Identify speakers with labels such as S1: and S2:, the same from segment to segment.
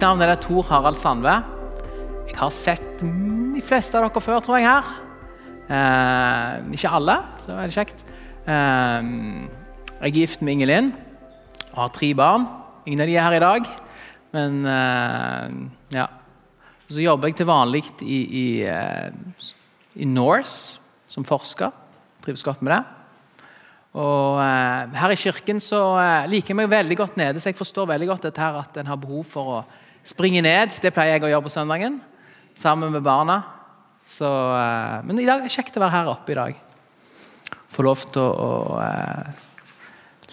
S1: Mitt navn er Tor Harald Sandve. Jeg har sett de fleste av dere før, tror jeg, her. Eh, ikke alle, så er det kjekt. Eh, jeg er gift med Ingelin og har tre barn. Ingen av de er her i dag. Men eh, ja. Så jobber jeg til vanlig i, i, eh, i Norse som forsker. Trives godt med det. Og eh, Her i kirken så eh, liker jeg meg veldig godt nede, så jeg forstår veldig godt dette her at en har behov for å springe ned. Det pleier jeg å gjøre på søndagen sammen med barna. Så, eh, men i dag er det kjekt å være her oppe i dag. Få lov til å, å eh,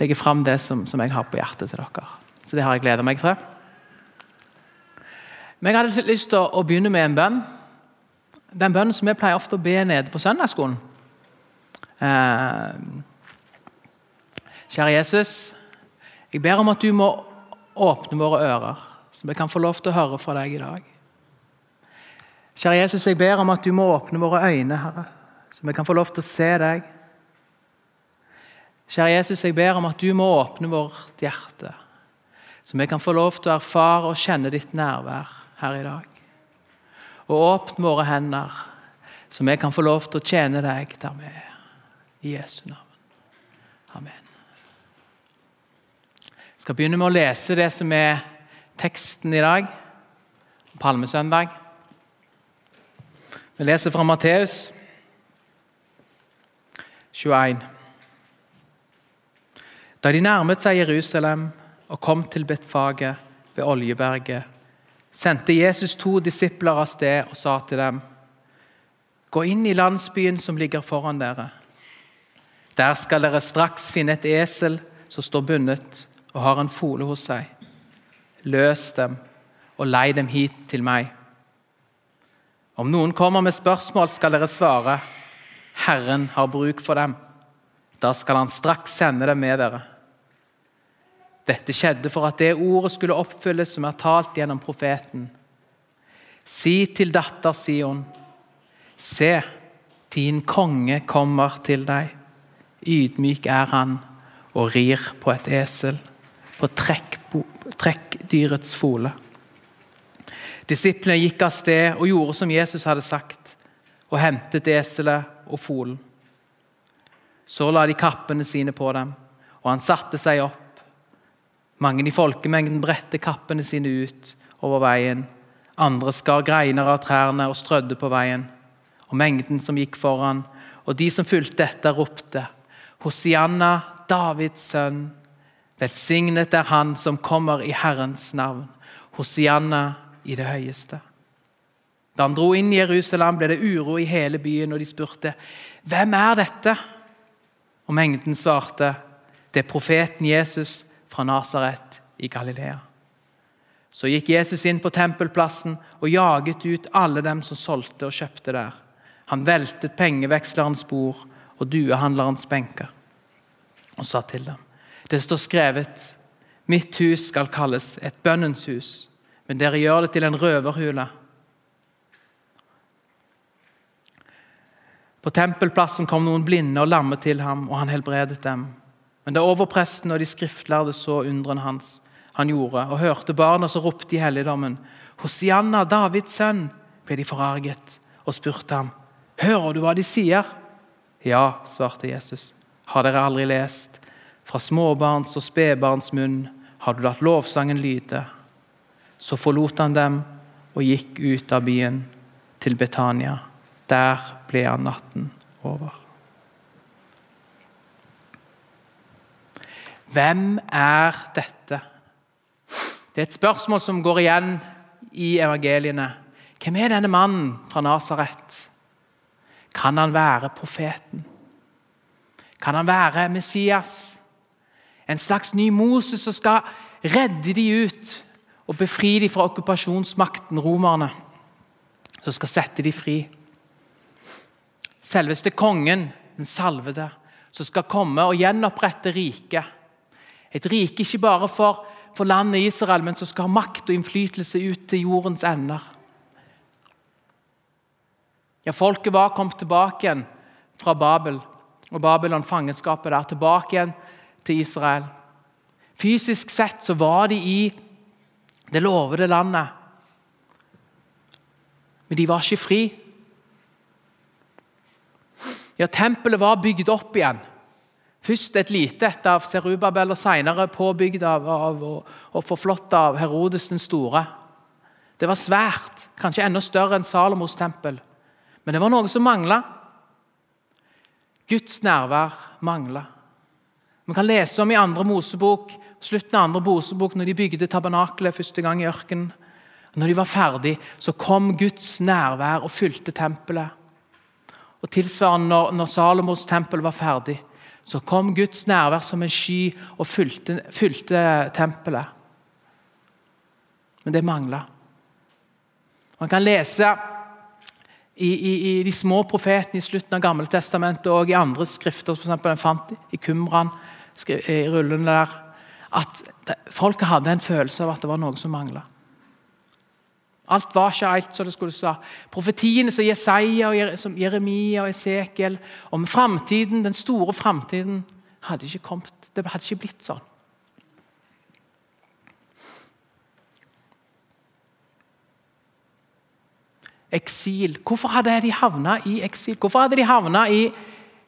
S1: legge fram det som, som, jeg har på hjertet til dere. Så det har jeg gleda meg til. Men jeg hadde lyst til å, å begynne med en bønn. Den bønnen som vi pleier ofte å be nede på søndagsskolen. Eh, Kjære Jesus, jeg ber om at du må åpne våre ører, så vi kan få lov til å høre fra deg i dag. Kjære Jesus, jeg ber om at du må åpne våre øyne, Herre, så vi kan få lov til å se deg. Kjære Jesus, jeg ber om at du må åpne vårt hjerte, så vi kan få lov til å erfare og kjenne ditt nærvær her i dag. Og åpne våre hender, så vi kan få lov til å tjene deg der vi er. I Jesu navn. Amen Jeg skal begynne med å lese det som er teksten i dag, palmesøndag. Vi leser fra Matteus 21. Da de nærmet seg Jerusalem og kom til Betfaget ved Oljeberget, sendte Jesus to disipler av sted og sa til dem.: Gå inn i landsbyen som ligger foran dere. Der skal dere straks finne et esel som står bundet og har en fole hos seg. Løs dem og lei dem hit til meg. Om noen kommer med spørsmål, skal dere svare, Herren har bruk for dem. Da skal han straks sende dem med dere. Dette skjedde for at det ordet skulle oppfylles som er talt gjennom profeten. Si til datter Sion, se, din konge kommer til deg. Ydmyk er han og rir på et esel på trekkdyrets fole. Disiplene gikk av sted og gjorde som Jesus hadde sagt, og hentet eselet og folen. Så la de kappene sine på dem, og han satte seg opp. Mange i folkemengden bredte kappene sine ut over veien. Andre skar greiner av trærne og strødde på veien. Og mengden som gikk foran, og de som fulgte etter, ropte Hosianna, Davids sønn. Velsignet er Han som kommer i Herrens navn. Hosianna i det høyeste. Da han dro inn i Jerusalem, ble det uro i hele byen, og de spurte hvem er dette? Og mengden svarte det er profeten Jesus fra Nasaret i Galilea. Så gikk Jesus inn på tempelplassen og jaget ut alle dem som solgte og kjøpte der. Han veltet pengevekslerens bord og duehandlerens benker og sa til dem det står skrevet Mitt hus skal kalles et bønnens hus, men dere gjør det til en røverhule. På tempelplassen kom noen blinde og lamme til ham, og han helbredet dem. Men da overpresten og de skriftlærde så undren hans, han gjorde, og hørte barna som ropte i helligdommen, Hosianna, Davids sønn, ble de forarget og spurte ham, Hører du hva de sier? Ja, svarte Jesus. Har dere aldri lest? Fra småbarns og spedbarns munn har du latt lovsangen lyde. Så forlot han dem og gikk ut av byen, til Betania. Der ble han natten over. Hvem er dette? Det er et spørsmål som går igjen i evangeliene. Hvem er denne mannen fra Nasaret? Kan han være profeten? Kan han være Messias? En slags ny Moses som skal redde de ut og befri de fra okkupasjonsmakten, romerne. Som skal sette de fri. Selveste kongen, den salvede, som skal komme og gjenopprette riket. Et rike ikke bare for, for landet Israel, men som skal ha makt og innflytelse ut til jordens ender. Ja, Folket var kommet tilbake igjen fra Babel og Babylon-fangenskapet der. Tilbake igjen til Israel. Fysisk sett så var de i det lovede landet. Men de var ikke fri. Ja, Tempelet var bygd opp igjen. Først et lite et av Serubabel, og senere påbygd av, av, og, og forflott av Herodes den store. Det var svært, kanskje enda større enn Salomos tempel. Men det var noe som mangla. Guds nærvær mangla. Vi kan lese om i andre Mosebok, slutten av andre Mosebok, når de bygde tabernakelet første gang i ørkenen. Når de var ferdig, så kom Guds nærvær og fylte tempelet. Og Tilsvarende når, når Salomos tempel var ferdig, så kom Guds nærvær som en sky og fylte, fylte tempelet. Men det mangla. Man kan lese i, i, i, de små profetene i slutten av Gamle Testamentet og i andre skrifter, f.eks. den fant i Kumran, i rullene der, at folk hadde en følelse av at det var noe som mangla. Alt var ikke helt som det skulle være. Profetiene som Jesaja, og Jeremia og Esekiel om framtiden, den store framtiden, hadde ikke kommet. Det hadde ikke blitt sånn. Eksil. Hvorfor hadde de havna i eksil? Hvorfor hadde de havna i,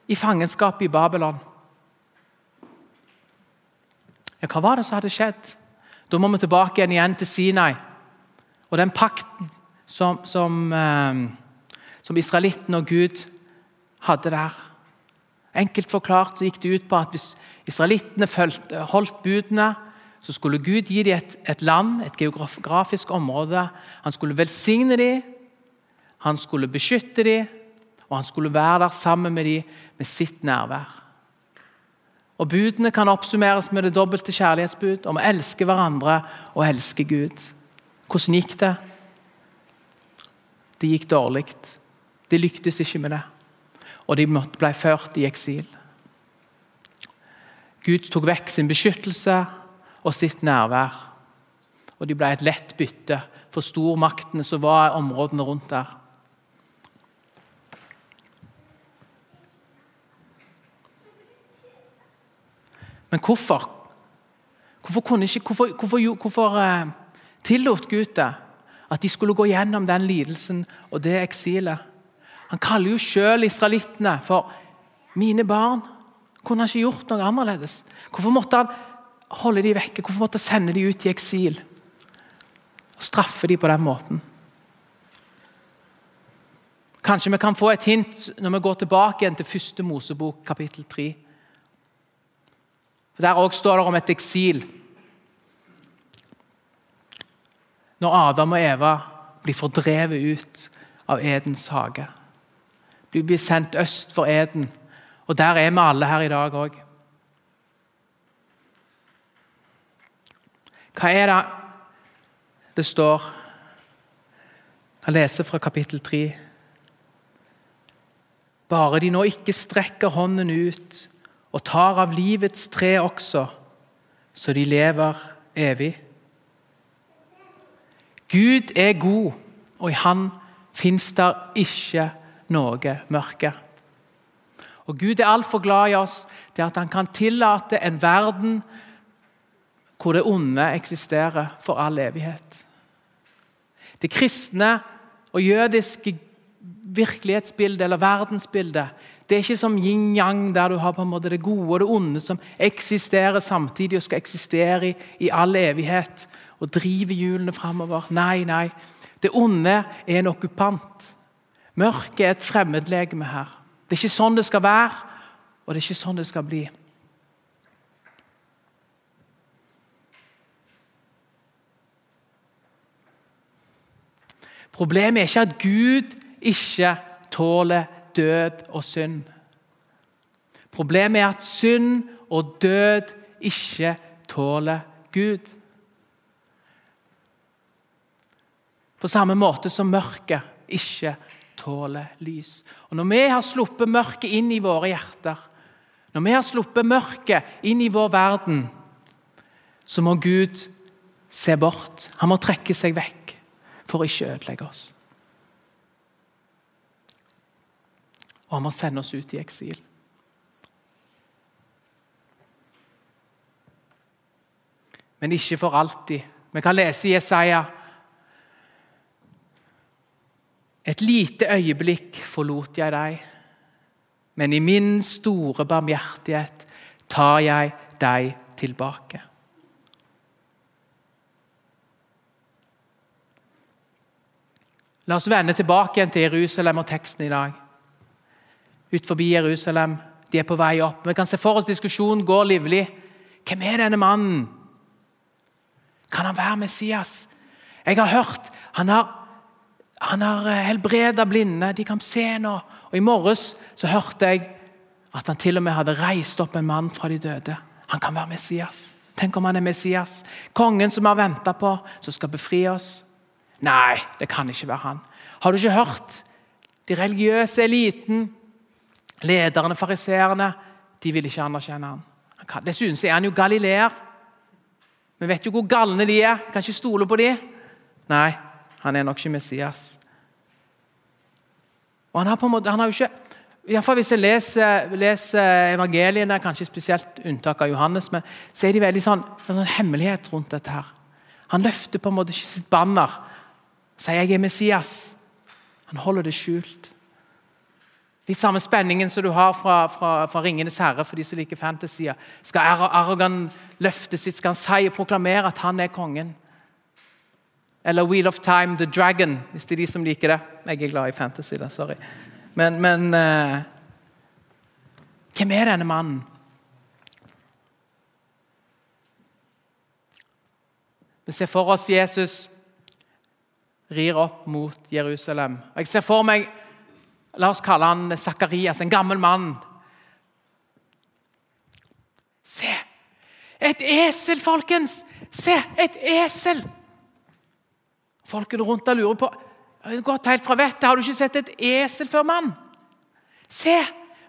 S1: i fangenskap i Babylon? Ja, hva var det som hadde skjedd? Da må vi tilbake igjen, igjen til Sinai. Og den pakten som, som, eh, som israelittene og Gud hadde der Enkelt forklart så gikk det ut på at hvis israelittene holdt budene, så skulle Gud gi dem et, et, land, et geografisk område. Han skulle velsigne dem, han skulle beskytte dem, og han skulle være der sammen med dem med sitt nærvær. Og Budene kan oppsummeres med det dobbelte kjærlighetsbud om å elske hverandre og elske Gud. Hvordan gikk det? Det gikk dårlig. De lyktes ikke med det. Og de ble ført i eksil. Gud tok vekk sin beskyttelse og sitt nærvær. Og de ble et lett bytte for stormaktene som var i områdene rundt der. Men hvorfor? Hvorfor, kunne ikke, hvorfor, hvorfor, hvorfor eh, tillot Gud det. At de skulle gå gjennom den lidelsen og det eksilet. Han kaller jo selv israelittene for 'mine barn'. Kunne han ikke gjort noe annerledes? Hvorfor måtte han holde de vekke? Hvorfor måtte han sende de ut i eksil? Og straffe de på den måten? Kanskje vi kan få et hint når vi går tilbake igjen til første Mosebok, kapittel 3. Der også står det om et eksil når Adam og Eva blir fordrevet ut av Edens hage. De blir sendt øst for Eden, og der er vi alle her i dag òg. Hva er det det står? Jeg leser fra kapittel 3. Bare de nå ikke strekker hånden ut og tar av livets tre også, så de lever evig. Gud er god, og i Han fins det ikke noe mørke. Og Gud er altfor glad i oss til at han kan tillate en verden hvor det onde eksisterer for all evighet. Det kristne og jødiske virkelighetsbildet eller verdensbildet det er ikke som yin-yang, der du har på en måte det gode og det onde som eksisterer samtidig og skal eksistere i, i all evighet og driver hjulene framover. Nei, nei. Det onde er en okkupant. Mørket er et fremmedlegeme her. Det er ikke sånn det skal være, og det er ikke sånn det skal bli. Problemet er ikke at Gud ikke tåler død og synd. Problemet er at synd og død ikke tåler Gud. På samme måte som mørket ikke tåler lys. Og Når vi har sluppet mørket inn i våre hjerter, når vi har sluppet mørket inn i vår verden, så må Gud se bort. Han må trekke seg vekk for å ikke ødelegge oss. Og han må sende oss ut i eksil. Men ikke for alltid Vi kan lese i Jesaja Et lite øyeblikk forlot jeg deg, men i min store barmhjertighet tar jeg deg tilbake. La oss vende tilbake igjen til Jerusalem og teksten i dag. Ut forbi Jerusalem. De er på vei opp. Vi kan se for oss diskusjonen går livlig. Hvem er denne mannen? Kan han være Messias? Jeg har hørt han har, han har eh, helbreda blinde. De kan se nå. Og I morges så hørte jeg at han til og med hadde reist opp en mann fra de døde. Han kan være Messias. Tenk om han er Messias. Kongen som vi har venta på, som skal befri oss. Nei, det kan ikke være han. Har du ikke hørt? De religiøse eliten, lederne, fariseerne, de vil ikke anerkjenne ham. Dessuten er han jo galileer. Vi vet jo hvor galne de er. Kan ikke stole på de. Nei, han er nok ikke Messias. Og han har på en måte, han har jo ikke i hvert fall Hvis jeg leser, leser evangeliene, kanskje spesielt unntak av Johannes, men så er de veldig sånn, en sånn hemmelighet rundt dette. her. Han løfter på en måte ikke sitt banner sier jeg er Messias. Han holder det skjult. Litt samme spenningen som du har fra, fra, fra 'Ringenes herre' for de som liker fantasier. Skal Aragon løfte sitt, skal han si og proklamere at han er kongen? Eller 'Wheel of Time', 'The Dragon', hvis det er de som liker det. Jeg er glad i fantasy, da, sorry. Men, men uh, hvem er denne mannen? Vi ser for oss Jesus rir opp mot Jerusalem. Jeg ser for meg La oss kalle han Sakarias, en gammel mann. Se! Et esel, folkens! Se, et esel! Folkene rundt deg lurer på gått helt fra vettet. Har du ikke sett et esel før, mann? Se!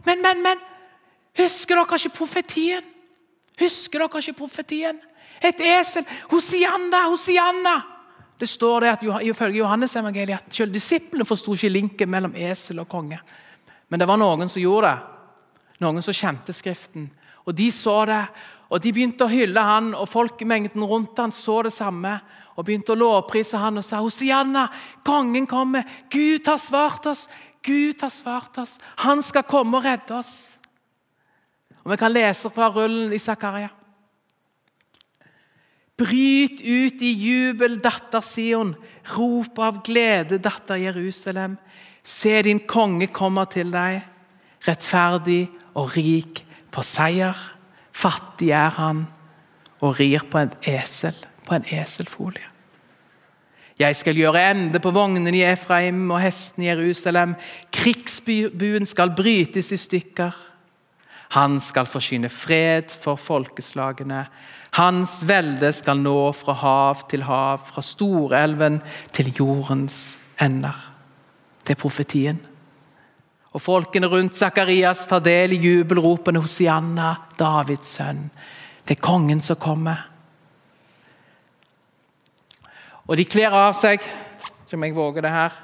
S1: Men, men, men! Husker dere ikke profetien? Husker dere ikke profetien? Et esel! Hosianna, Hosianna! Det står det at ifølge Johannes evangeliet at selv disiplene forsto ikke linken mellom esel og konge. Men det var noen som gjorde det. Noen som kjente Skriften. Og De så det, og de begynte å hylle han, og folkemengden rundt han så det samme. Og begynte å lovprise han og sa Hosianna, kongen kommer. Gud har svart oss. Gud har svart oss. Han skal komme og redde oss. Og Vi kan lese fra rullen i Zakaria. Bryt ut i jubel, datter Sion. Rop av glede, datter Jerusalem. Se, din konge kommer til deg, rettferdig og rik på seier. Fattig er han og rir på en esel, på en eselfolie. Jeg skal gjøre ende på vognene i Efraim og hestene i Jerusalem. Krigsbuen skal brytes i stykker. Han skal forsyne fred for folkeslagene. Hans velde skal nå fra hav til hav, fra storelven til jordens ender. Det er profetien. Og Folkene rundt Sakarias tar del i jubelropene Hosianna, Davids sønn. Det er kongen som kommer. Og de kler av seg, som jeg våger det her,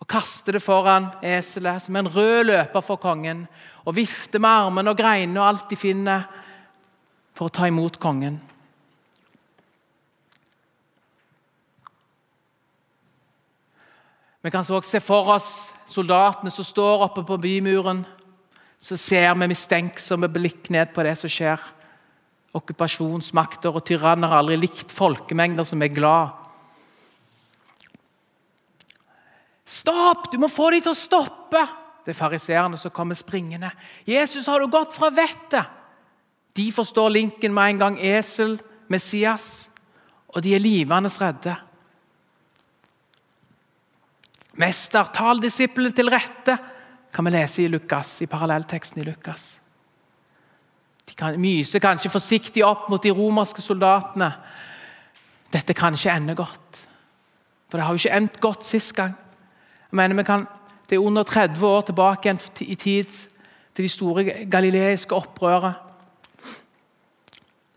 S1: og kaster det foran eselet som en rød løper for kongen. Og vifter med armene og greinene og alt de finner for å ta imot kongen. Vi kan også se for oss soldatene som står oppe på bymuren. Så ser vi mistenksomme blikk ned på det som skjer. Okkupasjonsmakter og tyranner har aldri likt folkemengder som er glad. Stopp! Du må få dem til å stoppe! Det er fariseerne som kommer springende. Jesus, har du gått fra vettet? De forstår linken med en gang. Esel, Messias. Og de er livende redde. Mester, tal disiplene til rette, kan vi lese i Lukas, i parallellteksten i Lukas. De kan, myser kanskje forsiktig opp mot de romerske soldatene. Dette kan ikke ende godt. For det har jo ikke endt godt sist gang. Jeg mener, kan, Det er under 30 år tilbake i tid til de store galileiske opprøret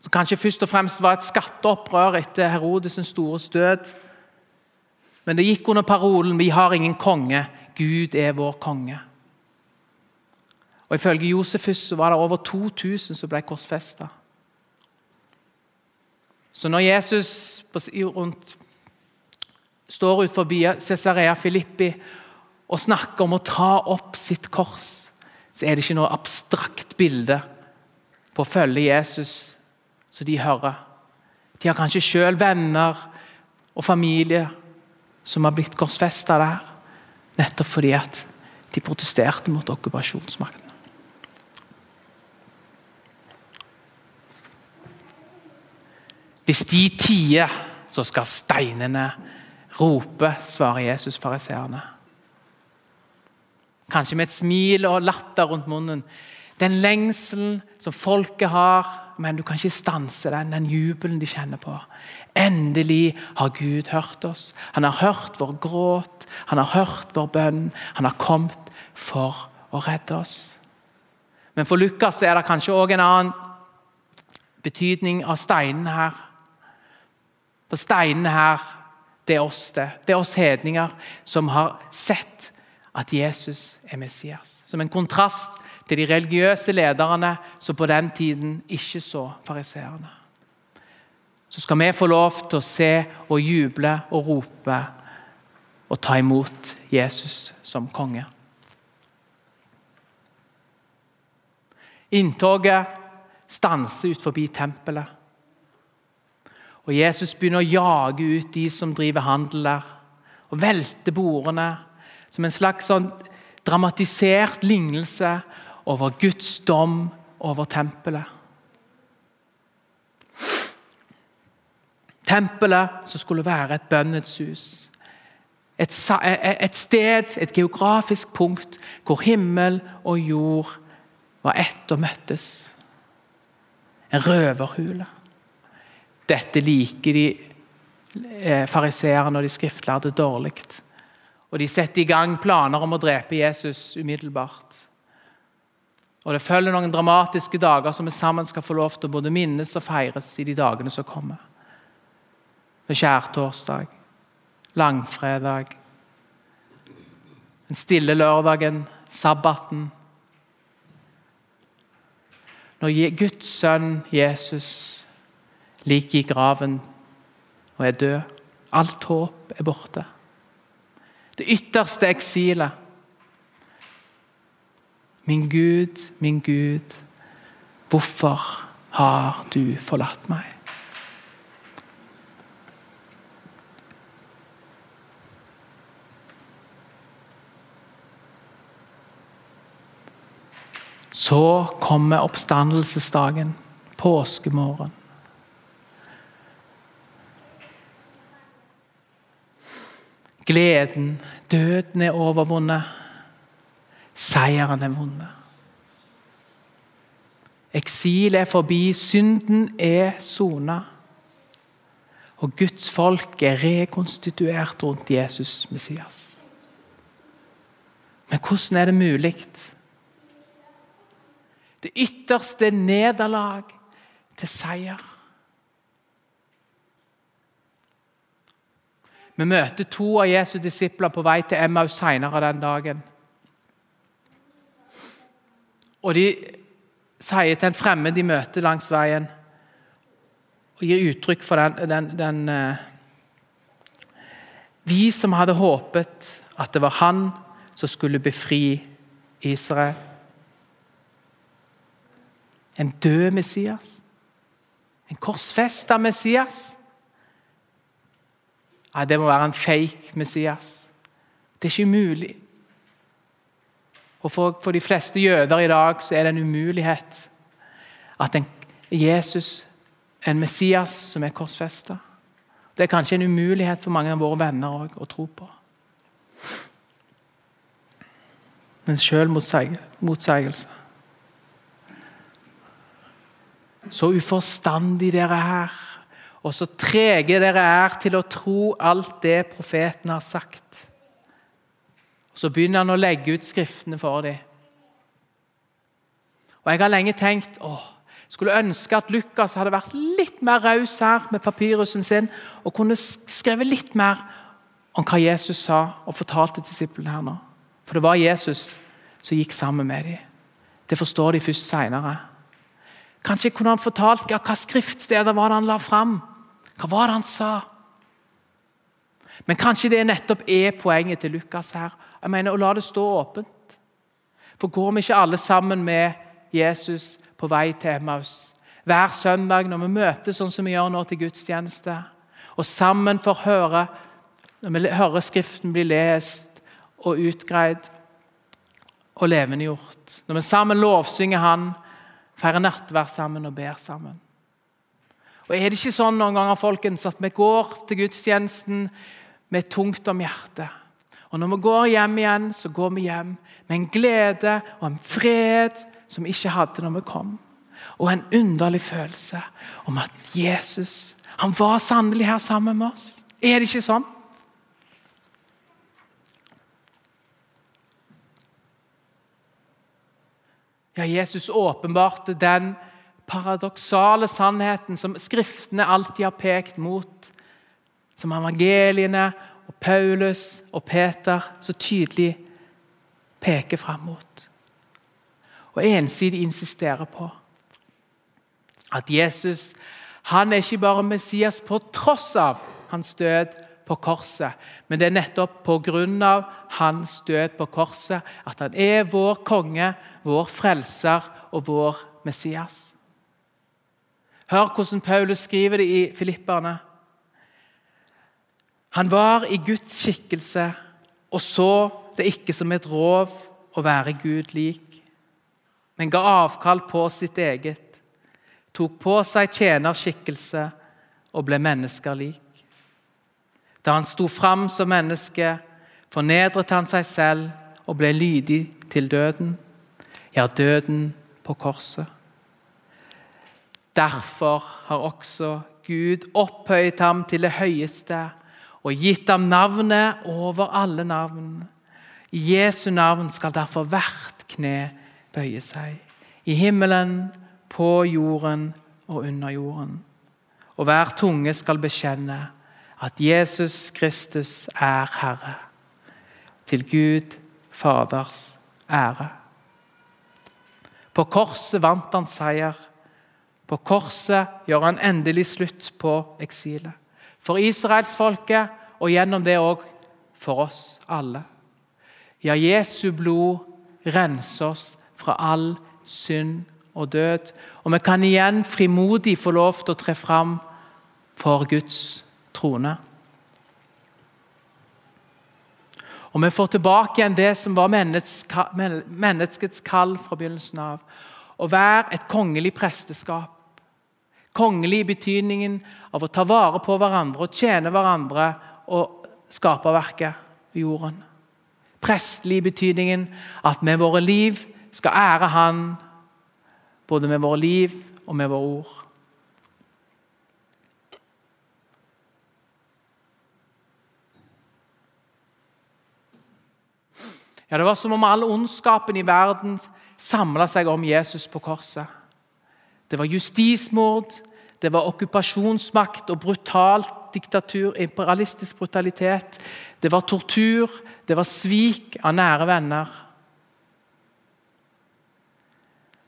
S1: som kanskje først og fremst var et skatteopprør etter Herodes' store død. Men det gikk under parolen 'Vi har ingen konge, Gud er vår konge'. Og Ifølge Josefus så var det over 2000 som ble korsfesta. Så når Jesus rundt, står forbi Cesarea Filippi og snakker om å ta opp sitt kors, så er det ikke noe abstrakt bilde på å følge Jesus som de hører. De har kanskje sjøl venner og familie som har blitt korsfesta der, nettopp fordi at de protesterte mot okkupasjonsmakten. Hvis de tier, så skal steinene rope, svarer Jesus fariseerne. Kanskje med et smil og latter rundt munnen. Den lengselen som folket har, men du kan ikke stanse den, den jubelen de kjenner på. Endelig har Gud hørt oss. Han har hørt vår gråt, han har hørt vår bønn. Han har kommet for å redde oss. Men for Lukas er det kanskje òg en annen betydning av steinene her. For steinene her, det er oss, det. Det er oss hedninger som har sett at Jesus er Messias. Som en kontrast til de religiøse lederne som på den tiden ikke så fariseerne. Så skal vi få lov til å se og juble og rope og ta imot Jesus som konge. Inntoget stanser ut forbi tempelet. Og Jesus begynner å jage ut de som driver handel der, og velte bordene som en slags sånn dramatisert lignelse over Guds dom over tempelet. Tempelet som skulle være et bønnets hus. Et, et, sted, et geografisk punkt, hvor himmel og jord var ett og møttes. En røverhule. Dette liker de eh, fariseerne og de skriftlærde dårlig. Og de setter i gang planer om å drepe Jesus umiddelbart. Og Det følger noen dramatiske dager som vi sammen skal få lov til å både minnes og feires i de dagene som kommer. Med skjærtorsdag, langfredag, den stille lørdagen, sabbaten. Når Guds sønn Jesus ligger i graven og er død. Alt håp er borte det ytterste eksilet. Min Gud, min Gud, hvorfor har du forlatt meg? Så kommer oppstandelsesdagen, påskemorgen. Gleden, døden er overvunnet. Seieren er vunnet. Eksil er forbi, synden er sona. Og Guds folk er rekonstituert rundt Jesus Messias. Men hvordan er det mulig? Det ytterste nederlag til seier. Vi møter to av Jesu disipler på vei til Emmaus senere den dagen. Og De sier til en fremmed de møter langs veien, og gir uttrykk for den, den, den uh, Vi som hadde håpet at det var han som skulle befri Israel. En død Messias. En korsfesta Messias. Nei, det må være en fake Messias. Det er ikke umulig. Og for, for, de fleste jøder i dag så er det en umulighet at en Jesus, en Messias, som er korsfesta. Det er kanskje en umulighet for mange av våre venner også, å tro på. Men selvmotsigelse. Så uforstandig dere er og så trege dere er til å tro alt det profeten har sagt. Så begynner han å legge ut skriftene for dem. Og Jeg har lenge tenkt åh, skulle ønske at Lukas hadde vært litt mer raus her med papyrusen sin og kunne skrevet litt mer om hva Jesus sa og fortalte disiplene her nå. For det var Jesus som gikk sammen med dem. Det forstår de først seinere. Kanskje kunne han fortalt ja, hva skriftsteder var det han la fram Hva var det han sa? Men kanskje det nettopp er poenget til Lukas her. Jeg mener, Å la det stå åpent. For går vi ikke alle sammen med Jesus på vei til Emmaus hver søndag når vi møtes sånn som vi gjør nå til gudstjeneste, og sammen får høre når vi hører Skriften bli lest og utgreid og levendegjort, når vi sammen lovsynger Han, feirer nattverd sammen og ber sammen. Og Er det ikke sånn noen ganger folkens, at vi går til gudstjenesten med tungt om hjertet? Og Når vi går hjem igjen, så går vi hjem med en glede og en fred som vi ikke hadde når vi kom. Og en underlig følelse om at Jesus han var sannelig her sammen med oss. Er det ikke sånn? Ja, Jesus åpenbarte den paradoksale sannheten som Skriftene alltid har pekt mot, som evangeliene og Paulus og Peter så tydelig peker fram mot. Og ensidig insisterer på at Jesus han er ikke bare Messias på tross av hans død på korset, men det er nettopp av hans død på korset at han er vår konge, vår frelser og vår Messias. Hør hvordan Paulus skriver det i Filipperne. Han var i Guds skikkelse og så det ikke som et rov å være Gud lik, men ga avkall på sitt eget, tok på seg tjenerskikkelse og ble mennesker lik. Da han sto fram som menneske, fornedret han seg selv og ble lydig til døden, ja, døden på korset. Derfor har også Gud opphøyet ham til det høyeste og gitt ham navnet over alle navn. I Jesu navn skal derfor hvert kne bøye seg. I himmelen, på jorden og under jorden. Og hver tunge skal bekjenne at Jesus Kristus er Herre. Til Gud Faders ære. På korset vant han seier. På korset gjør han endelig slutt på eksilet. For israelsfolket, og gjennom det òg for oss alle. Ja, Jesu blod renser oss fra all synd og død. Og vi kan igjen frimodig få lov til å tre fram for Guds trone. Og vi får tilbake igjen det som var menneskets kall fra begynnelsen av. Å være et kongelig presteskap. Kongelig i betydningen av å ta vare på hverandre og tjene hverandre og skape verket ved jorden. Prestelig i betydningen at med våre liv skal ære Han, både med våre liv og med våre ord. Ja, Det var som om all ondskapen i verden samla seg om Jesus på korset. Det var justismord, det var okkupasjonsmakt og brutalt diktatur, imperialistisk brutalitet. Det var tortur, det var svik av nære venner.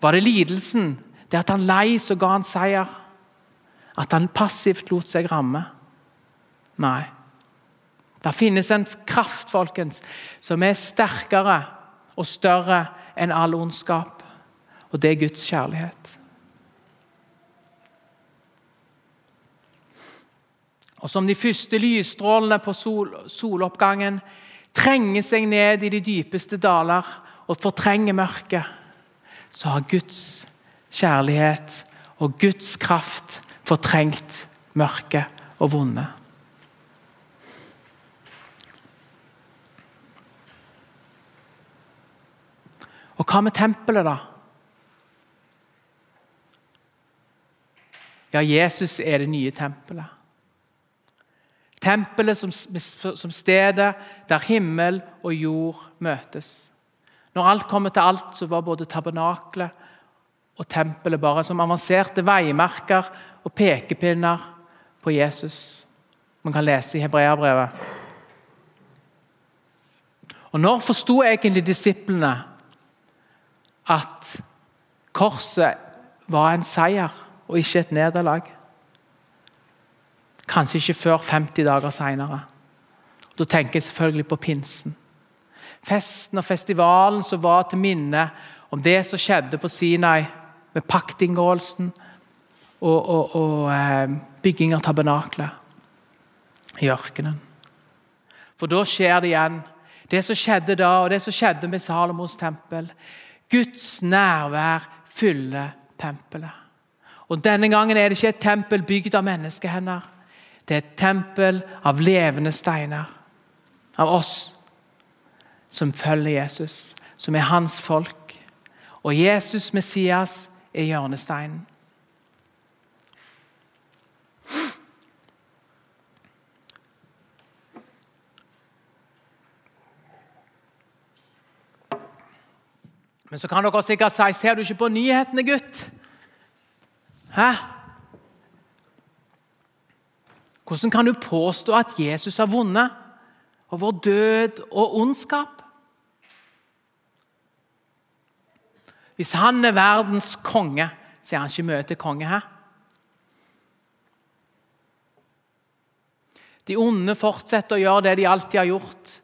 S1: Var det lidelsen, det at han lei, så ga han seier? At han passivt lot seg ramme? Nei. Det finnes en kraft folkens, som er sterkere og større enn all ondskap. Og det er Guds kjærlighet. Og Som de første lysstrålene på sol, soloppgangen trenger seg ned i de dypeste daler og fortrenger mørket, så har Guds kjærlighet og Guds kraft fortrengt mørket og vonde. Og hva med tempelet, da? Ja, Jesus er det nye tempelet. Tempelet som, som, stedet der himmel og jord møtes. Når alt kommer til alt, så var både tabernaklet og tempelet bare som avanserte veimerker og pekepinner på Jesus. Man kan lese i Hebreabrevet. Og Når forsto egentlig disiplene at korset var en seier og ikke et nederlag. Kanskje ikke før 50 dager seinere. Da tenker jeg selvfølgelig på pinsen. Festen og festivalen som var til minne om det som skjedde på Sinai med paktinngåelsen og, og, og eh, bygging av tabernaklet i ørkenen. For da skjer det igjen. Det som skjedde da, og det som skjedde med Salomos tempel. Guds nærvær fyller tempelet. Og Denne gangen er det ikke et tempel bygd av menneskehender. Er et tempel av levende steiner. Av oss som følger Jesus, som er hans folk. Og Jesus Messias er hjørnesteinen. Men så kan dere sikkert si Ser du ikke på nyhetene, gutt? Hæ? Hvordan kan du påstå at Jesus har vunnet over død og ondskap? Hvis han er verdens konge, så er han ikke mye til konge her. De onde fortsetter å gjøre det de alltid har gjort.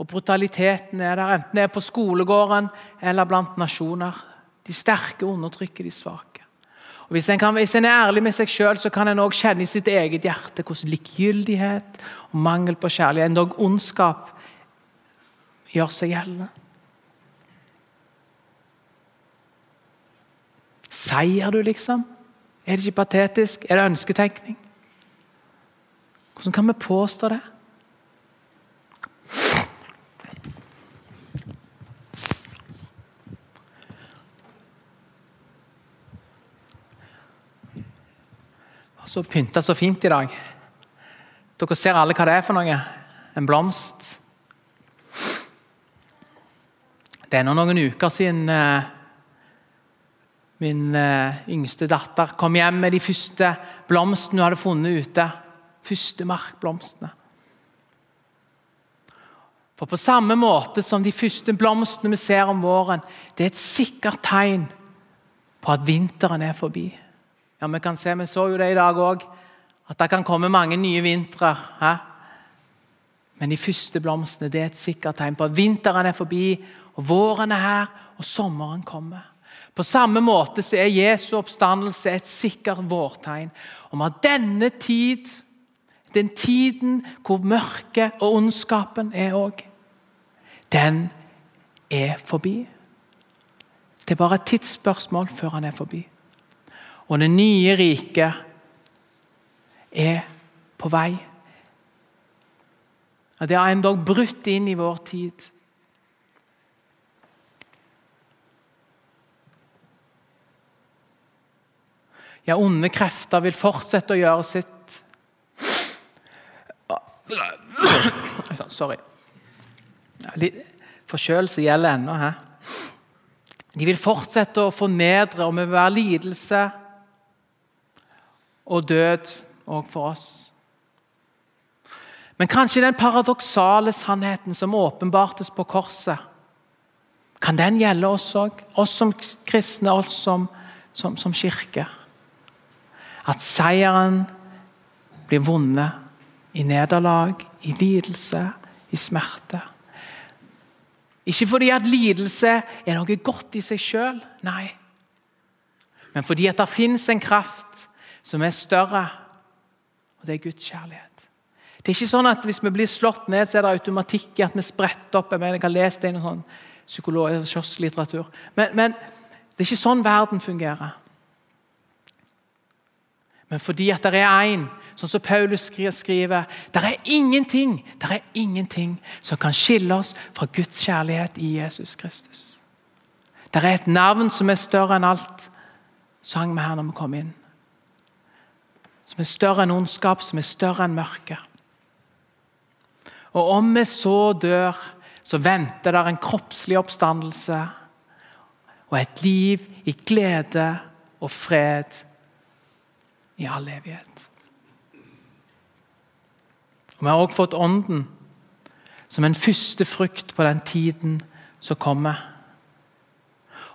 S1: Og brutaliteten er der, enten det er på skolegården eller blant nasjoner. De sterke undertrykker de svake. Og hvis en, kan, hvis en er ærlig med seg sjøl, kan en også kjenne i sitt eget hjerte hvordan likegyldighet og mangel på kjærlighet, endog ondskap, gjør seg gjeldende. Seier du, liksom? Er det ikke patetisk? Er det ønsketenkning? Hvordan kan vi påstå det? Så pynta så fint i dag. Dere ser alle hva det er for noe. En blomst. Det er nå noen uker siden eh, min eh, yngste datter kom hjem med de første blomstene hun hadde funnet ute. Første markblomstene. For på samme måte som de første blomstene vi ser om våren, det er et sikkert tegn på at vinteren er forbi. Ja, Vi kan se, vi så jo det i dag òg, at det kan komme mange nye vintre. Men de første blomstene det er et sikkert tegn på at vinteren er forbi, og våren er her, og sommeren kommer. På samme måte så er Jesu oppstandelse et sikkert vårtegn om at denne tid, den tiden hvor mørket og ondskapen er òg, den er forbi. Det er bare et tidsspørsmål før han er forbi. Og det nye riket er på vei. At Det har endog brutt inn i vår tid. Ja, onde krefter vil fortsette å gjøre sitt. Sorry. Forkjølelse gjelder ennå. Her. De vil fortsette å fornedre, og med hver lidelse og død òg for oss. Men kanskje den paradoksale sannheten som åpenbartes på korset, kan den gjelde oss òg? Oss som kristne, oss som, som, som kirke. At seieren blir vunnet i nederlag, i lidelse, i smerte. Ikke fordi at lidelse er noe godt i seg sjøl, nei. Men fordi at det fins en kraft som er større, og det er Guds kjærlighet. Det er ikke sånn at Hvis vi blir slått ned, så er det automatikk i at vi spretter opp. Jeg, mener, jeg har lest det i noen sånn kiosklitteratur. Men, men det er ikke sånn verden fungerer. Men fordi at det er én, sånn som Paulus skriver Det er ingenting det er ingenting som kan skille oss fra Guds kjærlighet i Jesus Kristus. Det er et navn som er større enn alt, sang vi her når vi kom inn som er større enn ondskap, som er større enn mørke. Og om vi så dør, så venter der en kroppslig oppstandelse og et liv i glede og fred i all evighet. Og Vi har også fått Ånden som en første frukt på den tiden som kommer.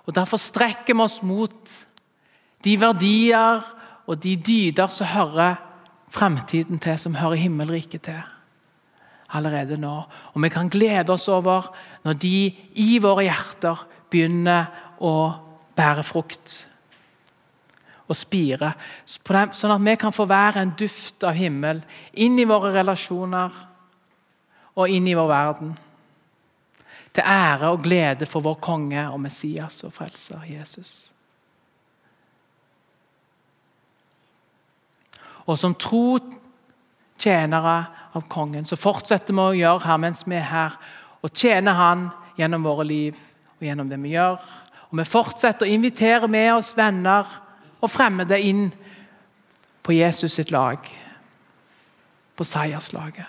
S1: Og Derfor strekker vi oss mot de verdier og de dyder som hører fremtiden til, som hører himmelriket til. Allerede nå. Og vi kan glede oss over når de i våre hjerter begynner å bære frukt og spire. Sånn at vi kan få være en duft av himmel inn i våre relasjoner og inn i vår verden. Til ære og glede for vår konge og Messias og frelser Jesus. Og som tro tjenere av kongen så fortsetter vi å gjøre her mens vi er her, og tjene Han gjennom våre liv og gjennom det vi gjør. Og Vi fortsetter å invitere med oss venner og fremmede inn på Jesus sitt lag, på seierslaget.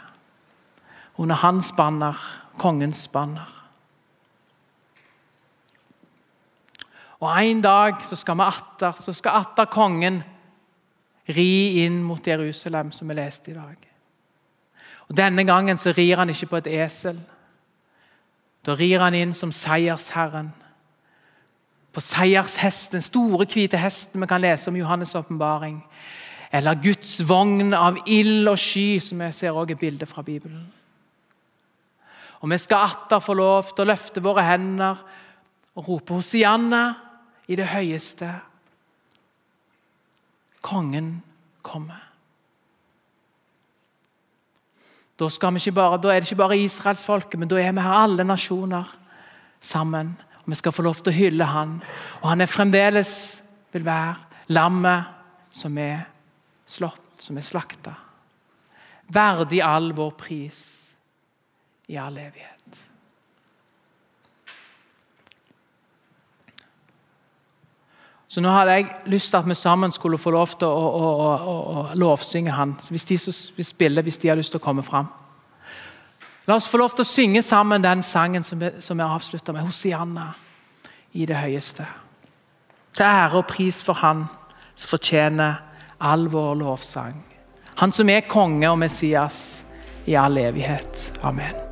S1: Under hans banner, kongens banner. Og En dag så skal vi atter, så skal atter kongen ri inn mot Jerusalem, som vi leste i dag. Og Denne gangen så rir han ikke på et esel. Da rir han inn som seiersherren. På seiershesten, store, hvite hesten vi kan lese om Johannes' åpenbaring. Eller Guds vogn av ild og sky, som jeg ser også et bilde fra Bibelen. Og Vi skal atter få lov til å løfte våre hender og rope Hosianna i det høyeste. Kongen kommer. Da, bare, da, er det ikke bare israelsfolket, men da er vi her alle nasjoner sammen. Og Vi skal få lov til å hylle han. Og han er fremdeles vil være lammet som er slått, som er slakta. Verdig all vår pris i all evighet. Så nå hadde jeg lyst til at vi sammen skulle få lov til å, å, å, å lovsynge han. Hvis de som vil spille, hvis de har lyst til å komme fram. La oss få lov til å synge sammen den sangen som vi, som vi avslutter med. Hosianna i det høyeste. Til ære og pris for Han som fortjener all vår lovsang. Han som er konge og Messias i all evighet. Amen.